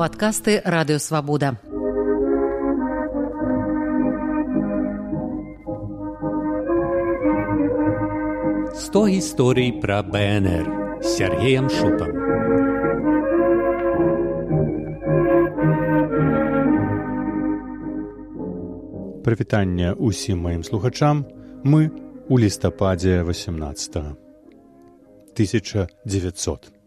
падкасты радыёвабода. Сто гісторый пра БНР з Сергеем Шупам. Прывітанне ўсім маім слухачам мы у лістападзе 18 1900.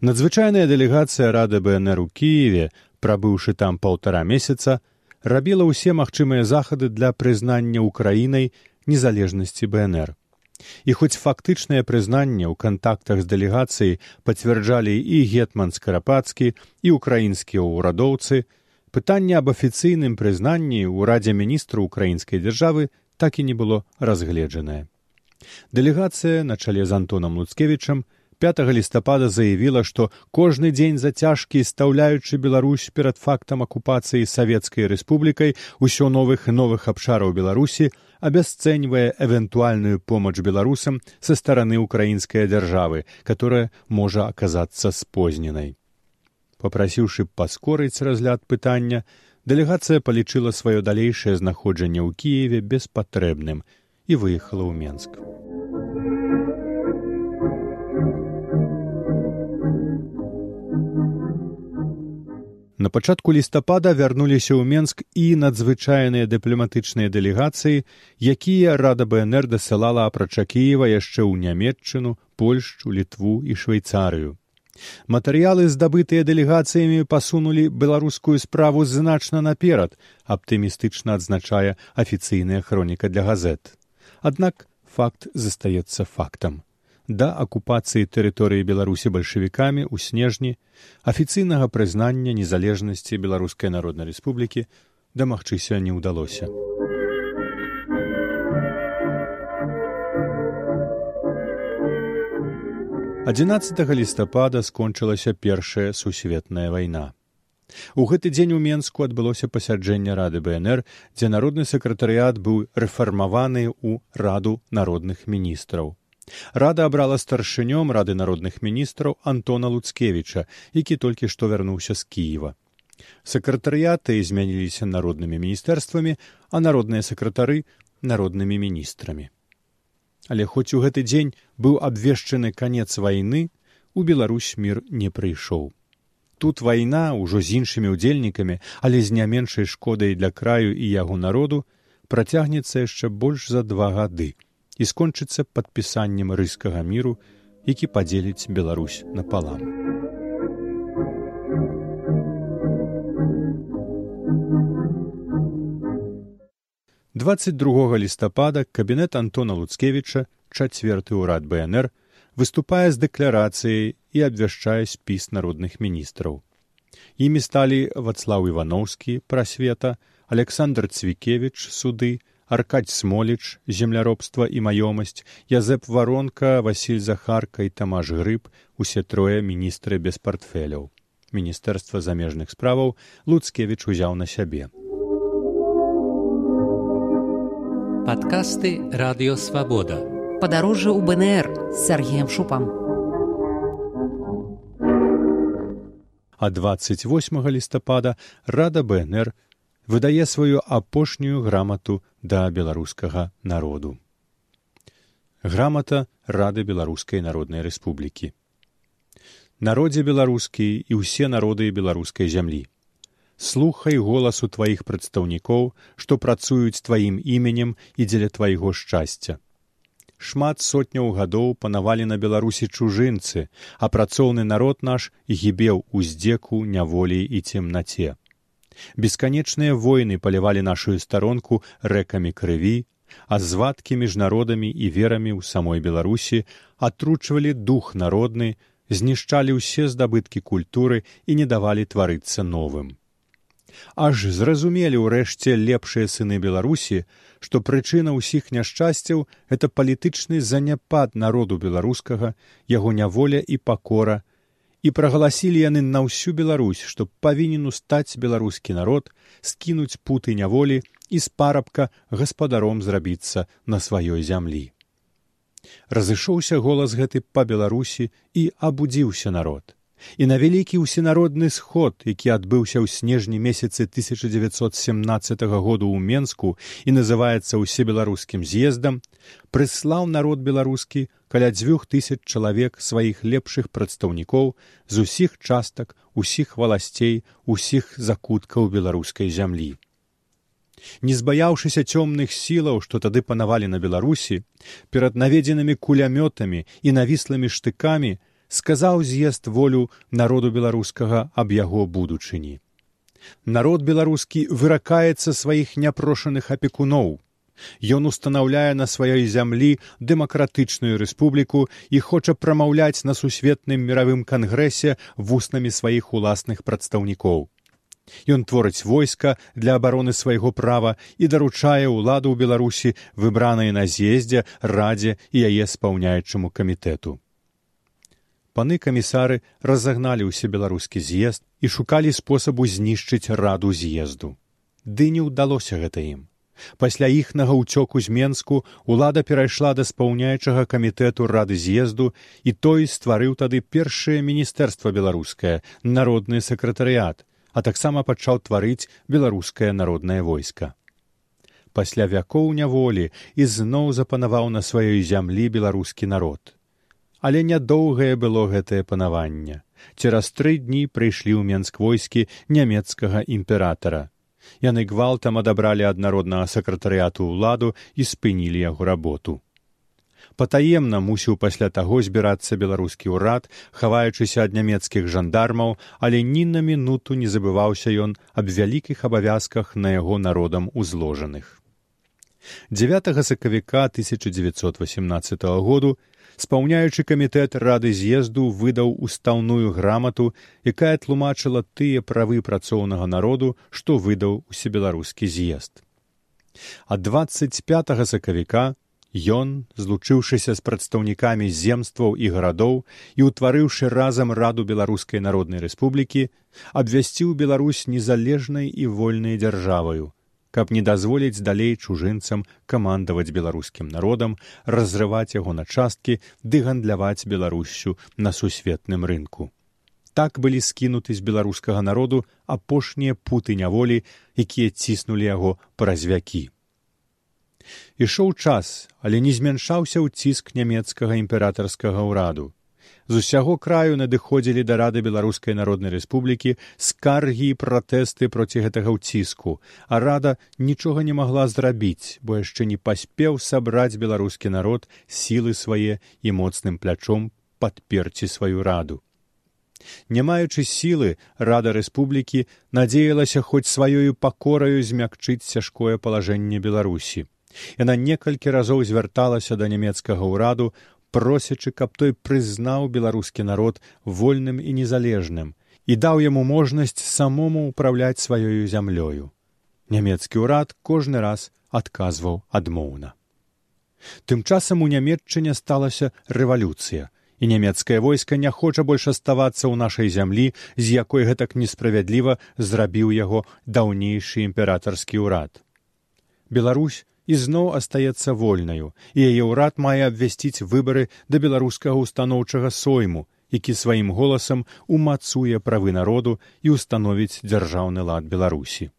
Надзвычайная дэлегацыя рады БНР у Киеве, прабыўшы там паўтара месяца, рабіла ўсе магчымыя захады для прызнання ўкраінай незалежнасці БНР. І хоць фактычнае прызнанне ў кантактах з дэлегацыяй пацвярджалі і гетман скарапацкі і ўкраінскія ўрадоўцы, пытанне аб афіцыйным прызнанні ў радзе міністру украінскай дзяржавы так і не было разгледжанае. Дэлегацыя на чале з антонам луцкевічам 5 лістапада заявіла, што кожны дзень зацяжкі стаўляючы Беларусь перад фактам акупацыі савецкай рэспублікай усё новых і новых абшараў Беларусі абясцэньвае эвентуальную помач беларусам са стараны украінскай дзяржавы, которая можа аказацца спозненай. Попрасіўшы паскорыць разгляд пытання, дэлегацыя палічыла сваё далейшае знаходжанне ў кіеве беспатрэбным і выехала ў менск. На пачатку лістапада вярнуліся ў Менск і надзвычайныя дыпламатычныя дэлегацыі, якія рада БНР дасылала апрача Кіева яшчэ ў нямметчыну, Польшчу, літву і швейцарыю. Матэрыялы, здабытыя дэлегацыямі пасунулі беларускую справу значна наперад, аптымістычна адзначае афіцыйная хроніка для газет. Аднак факт застаецца фактам да акупацыі тэрыторыі беларусі бальшавікамі ў снежні афіцыйнага прызнання незалежнасці беларускай народнай рэспублікі дамагчыся не ўдалося. Адзінаццатага лістапада скончылася першая сусветная вайна. У гэты дзень у Менску адбылося пасяджэнне рады БНР, дзе народны сакратарыят быў рэфармаваны ў раду народных міністраў. Рада абрала старшынём рады народных міністраў Антона Луцкевіча, які толькі што вярнуўся з Кіева. Сакратарыяты змяніліся народнымі міністэрствамі, а народныя сакратары народнымі міністрамі. Але хоць у гэты дзень быў абвешчаны канец вайны, у Беларусь мір не прыйшоў. Тут вайна ўжо з іншымі ўдзельнікамі, але з не меншай шкодай для краю і яго народу працягнецца яшчэ больш за два гады і скончыцца падпісаннем рыскага міру, які падзеліць Беларусь напалам. Двадцать другога лістапада кабінет Антона Луцкевіча, чацверты ўрад БНР, выступае з дэкларацыяй і абвяшчае спіс народных міністраў. Імі сталі Вацлаў Івановскі, прасвета, Александр Цвікевіч, суды, Аркадь Смоліч, земляробства і маёмасць, Язэп Варонка, Васіль Захарка і Тамаш Грыб, усе трое міністры без партфеляў. Міністэрства замежных справаў Луцкевіч узяў на сябе. Падкасты радыёвабода. Падарожжа ў БНР з Сергеем Шупам. А 28 лістапада рада БНР выдае сваю апошнюю грамату да беларускага народу. Грамата рады беларускай народнай рэспублікі. Народзе беларускі і ўсе народы беларускай зямлі. Слухай голасу тваіх прадстаўнікоў, што працуюць тваім іменем і дзеля твайго шчасця. Шмат сотняў гадоў панавалі на беларусі чужынцы, а працоўны народ наш гібеў уздзеку, няволі і цемнаце. Бесканечныя войны палівалі нашую старонку рэкамі крыві, а звадкі між народамі і верамі ў самой беларусі атручвалі дух народны, знішчалі ўсе здабыткі культуры і не давалі тварыцца новым. Аж зразумелі ўрэшце лепшыя сыны беларусі, што прычына ўсіх няшчасцяў это палітычны заняпад народу беларускага, яго няволя і пакора, і прагаласілі яны на ўсю Беларусь, што павінен устаць беларускі народ, скінуць путы няволі і з парабка гаспадаром зрабіцца на сваёй зямлі. Разышоўся голас гэты па Беларусі і абудзіўся народ. І на вялікі ўсенародны сход, які адбыўся ў снежні месяцы 1917 году ў Менску і называецца ўсебеларускім з'ездам, прыслаў народ беларускі каля дзвюх тысяч чалавек сваіх лепшых прадстаўнікоў з усіх частак, усіх валасцей, усіх закуткаў беларускай зямлі. Не збаяўшыся цёмных сілаў, што тады панавалі на Беларусі, перад наведзенымі кулямётамі і навіслымі штыкамі, сказаў з'езд волю народу беларускага аб яго будучыні. Народ беларускі выракаецца сваіх няпрошаных апекуноў. Ён устанаўляе на сваёй зямлі дэмакратычную рэспубліку і хоча прамаўляць на сусветным міравым кангрэсе вуснамі сваіх уласных прадстаўнікоў. Ён творыць войска для абароны свайго права і даручае ўладу ў Беларусі, выбранай на з'ездзе, радзе і яе спаўняючаму камітэту паны камісары разагналі ўсе беларускі з'езд і шукалі спосабу знішчыць раду з'езду. Ды не ўдалося гэта ім. Пасля іхнага ўцёку з Менску ўлада перайшла да спаўняючага камітэту рады з'езду і той стварыў тады першае міністэрства беларускае народны сакратарыят, а таксама пачаў тварыць беларускае народнае войска. Пасля вякоў няволі ізноў запанаваў на сваёй зямлі беларускі народ але нядоўгае было гэтае панаванне. Цераз тры дні прыйшлі ў менск войскі нямецкага імператара. Яны гвалтам адабралі ад народнага сакратарыяту ўладу і спынілі яго работу. Патаемна мусіў пасля таго збірацца беларускі ўрад хаваючыся ад нямецкіх жандармаў але ні на мінуту не забываўся ён аб вялікіх абавязках на яго народам узложаных. 9 сакавіка 1918 году спаўняючы камітэт рады з'езду выдаў устаўную грамату якая тлумачыла тыя правы працоўнага народу што выдаў усебеларускі з'езд. А двадцать пять сакавіка ён злучыўшыся з прадстаўнікамі земстваў і гарадоў і ўтварыўшы разам раду беларускай народнай рэспублікі абвясціў беларусь незалежнай і вольнай дзяржаваю каб не дазволіць далей чужынцам камандаваць беларускім народам, разрываць яго на часткі ды гандляваць беларусю на сусветным рынку. Так былі скінуты з беларускага народу апошнія путы няволі, якія ціснулі яго праз вякі. Ішоў час, але не змяншаўся ў ціск нямецкага імператарскага ўраду з усяго краю надыходзілі да рады беларускай народнай рэспублікі скаргі і пратэсты проці гэтага ўціску. А рада нічога не магла зрабіць бо яшчэ не паспеў сабраць беларускі народ сілы свае і моцным плячом падперці сваю раду. Не маючы сілы рада рэспублікі надзеялася хоць сваёю пакораю змякчыць цяжкое палажэнне беларусі. Яна некалькі разоў звярталася да нямецкага ўраду просячы, каб той прызнаў беларускі народ вольным і незалежным і даў яму можнасць самому ўпраўляць сваёю зямлёю. Нямецкі ўрад кожны раз адказваў адмоўна. Тым часам у нямецчыне сталася рэвалюцыя, і нямецкае войска не хоча больш аставацца ў нашай зямлі, з якой гэтак несправядліва зрабіў яго даўнейшы імператарскі ўрад. Беларусь ізноў астаецца вольнаю і яе ўрад мае абвясціць выбары да беларускага ўстаноўчага сойму які сваім голасам умацуе правы народу і ўстановіць дзяржаўны лад беларусі.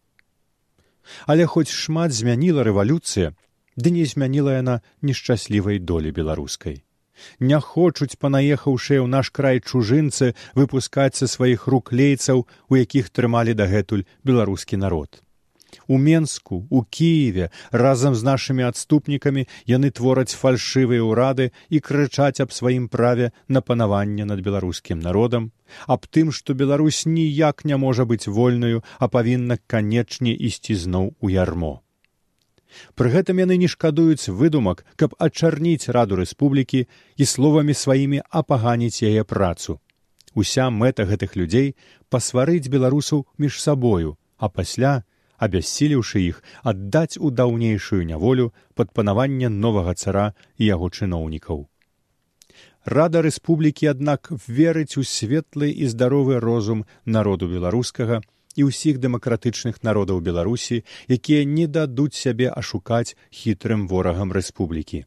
Але хоць шмат змяніла рэвалюцыя ды не змяніла яна нешчаслівай долі беларускай. Не хочуць панаехаўшыя ў наш край чужынцы выпускаць са сваіх рук лейцаў у якіх трымалі дагэтуль беларускі народ У Менску, у Кіеве разам з нашымі адступнікамі яны твораць фальшывыя ўрады і крычаць аб сваім праве на панаванне над беларускім народам, аб тым, што Беларусь ніяк не можа быць вольнаю, а павінна канечне ісці зноў у ярмо. Пры гэтым яны не шкадуюць выдумак, каб ачарніць раду рэспублікі і словамі сваімі апаганіць яе працу. Уся мэта гэтых людзей пасварыць беларусаў між сабою, а пасля абяссіліўшы іх аддаць у даўнейшую няволю пад панаванне новага цара і яго чыноўнікаў. Рада рэспублікі, аднак верыць у светлы і здаровы розум народу беларускага і ўсіх дэмакратычных народаў беларусі, якія не дадуць сябе ашукаць хітрым ворагам рэспублікі.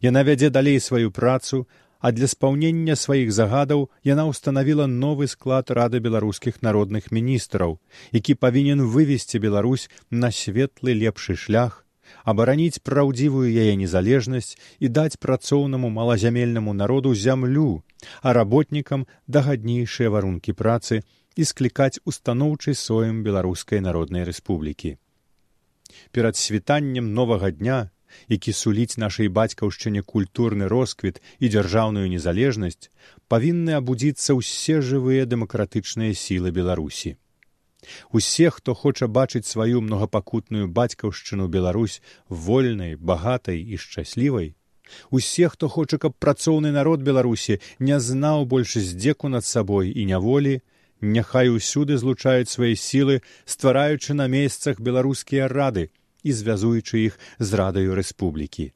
Яна вядзе далей сваю працу, а для спаўнення сваіх загадаў яна ўстанавіла новы склад рады беларускіх народных міністраў, які павінен вывесці Беларусь на светлы лепшы шлях, абараніць праўдзівую яе незалежнасць і даць працоўнаму малазямельнаму народу зямлю, а работнікам дагаднейшыя варункі працы і склікаць устаноўчы соем беларускай народнай рэспублікі. Перад світаннем новага дня, які суліць нашай бацькаўшчыне культурны росквіт і дзяржаўную незалежнасць, павінны абудзіцца ўсе жывыя дэмакратычныя сілы беларусі. Усе, хто хоча бачыць сваю многапакутную бацькаўшчыну Беларусь вольнай, багатай і шчаслівай, усе, хто хоча, каб працоўны народ Беларусі не знаў больш здзеку над сабой і няволі, няхай усюды злучаюць свае сілы, ствараючы на месцах беларускія рады і звязуючы іх з радаю рэспублікі.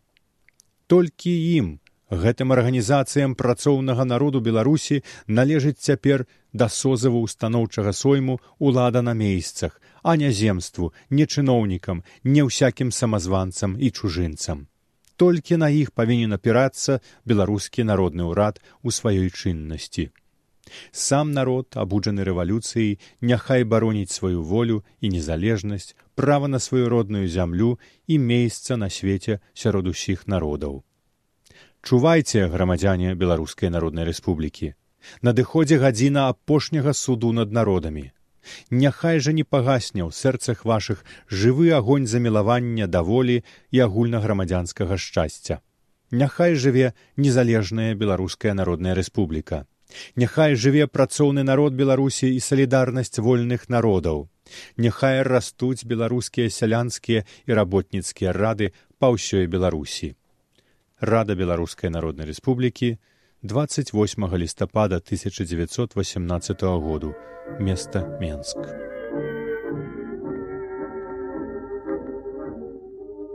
Толькі ім, гэтым арганізацыям працоўнага народу Беларусі належыць цяпер да созыву устаноўчага сойму ўлада на месцах, а не земству, не чыноўнікам, не ўсякім самазванцам і чужынцам. Толькі на іх павінен апірацца беларускі народны ўрад у сваёй чыннасці. Сам народ, абуджаны рэвалюцыяй, няхай бароніць сваю волю і незалежнасць, права на сваю родную зямлю і месца на свеце сярод усіх народаў. Чувайце, грамадзяне беларускай народнай рэспублікі. Надыходзе гадзіна апошняга суду над народамі. Няхай жа не пагасне ў сэрцах вашых жывы агонь замілавання даволі і агульнаграмадзянскага шчасця. Няхай жыве незалежная беларуская народная рэспубліка. Няхай жыве працоўны народ беларусі і салідарнасць вольных народаў. Няхай растуць беларускія сялянскія і работніцкія рады па ўсёй беларусі. Рада беларускай народнай рэспублікі 28 лістапада 1918 году. Места менск.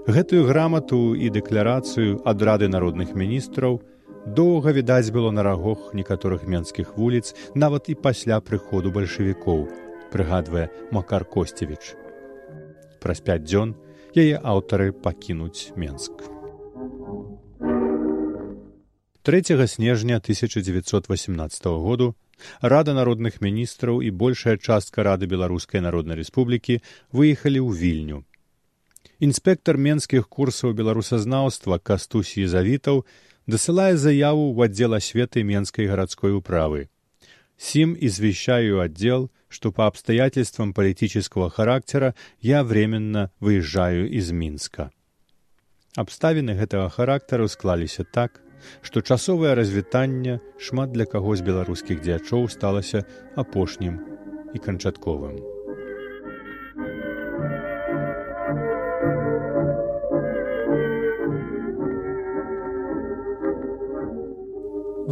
Гэтую грамату і дэкларацыю ад рады народных міністраў доўга відаць было на рагох некаторых менскіх вуліц нават і пасля прыходу бальшавікоў прыгадвае макар косцевіч. Праз пяць дзён яе аўтары пакінуць менск. 3 снежня 1918 году рада народных міністраў і большая частка рады беларускай народнай рэспублікі выехалі ў вільню. Інспектор менскіх курсаў беларусазнаўства кастусі завітаў дасылае заяву ў аддзел асветы менскай гарадской управы сим извещаю отдел что по обстоятельствам политического характера я временно выезжаю из минска абставіны гэтага характару склаліся так што часовае развітанне шмат для каго з беларускіх дзячоў сталася апошнім і канчатковым.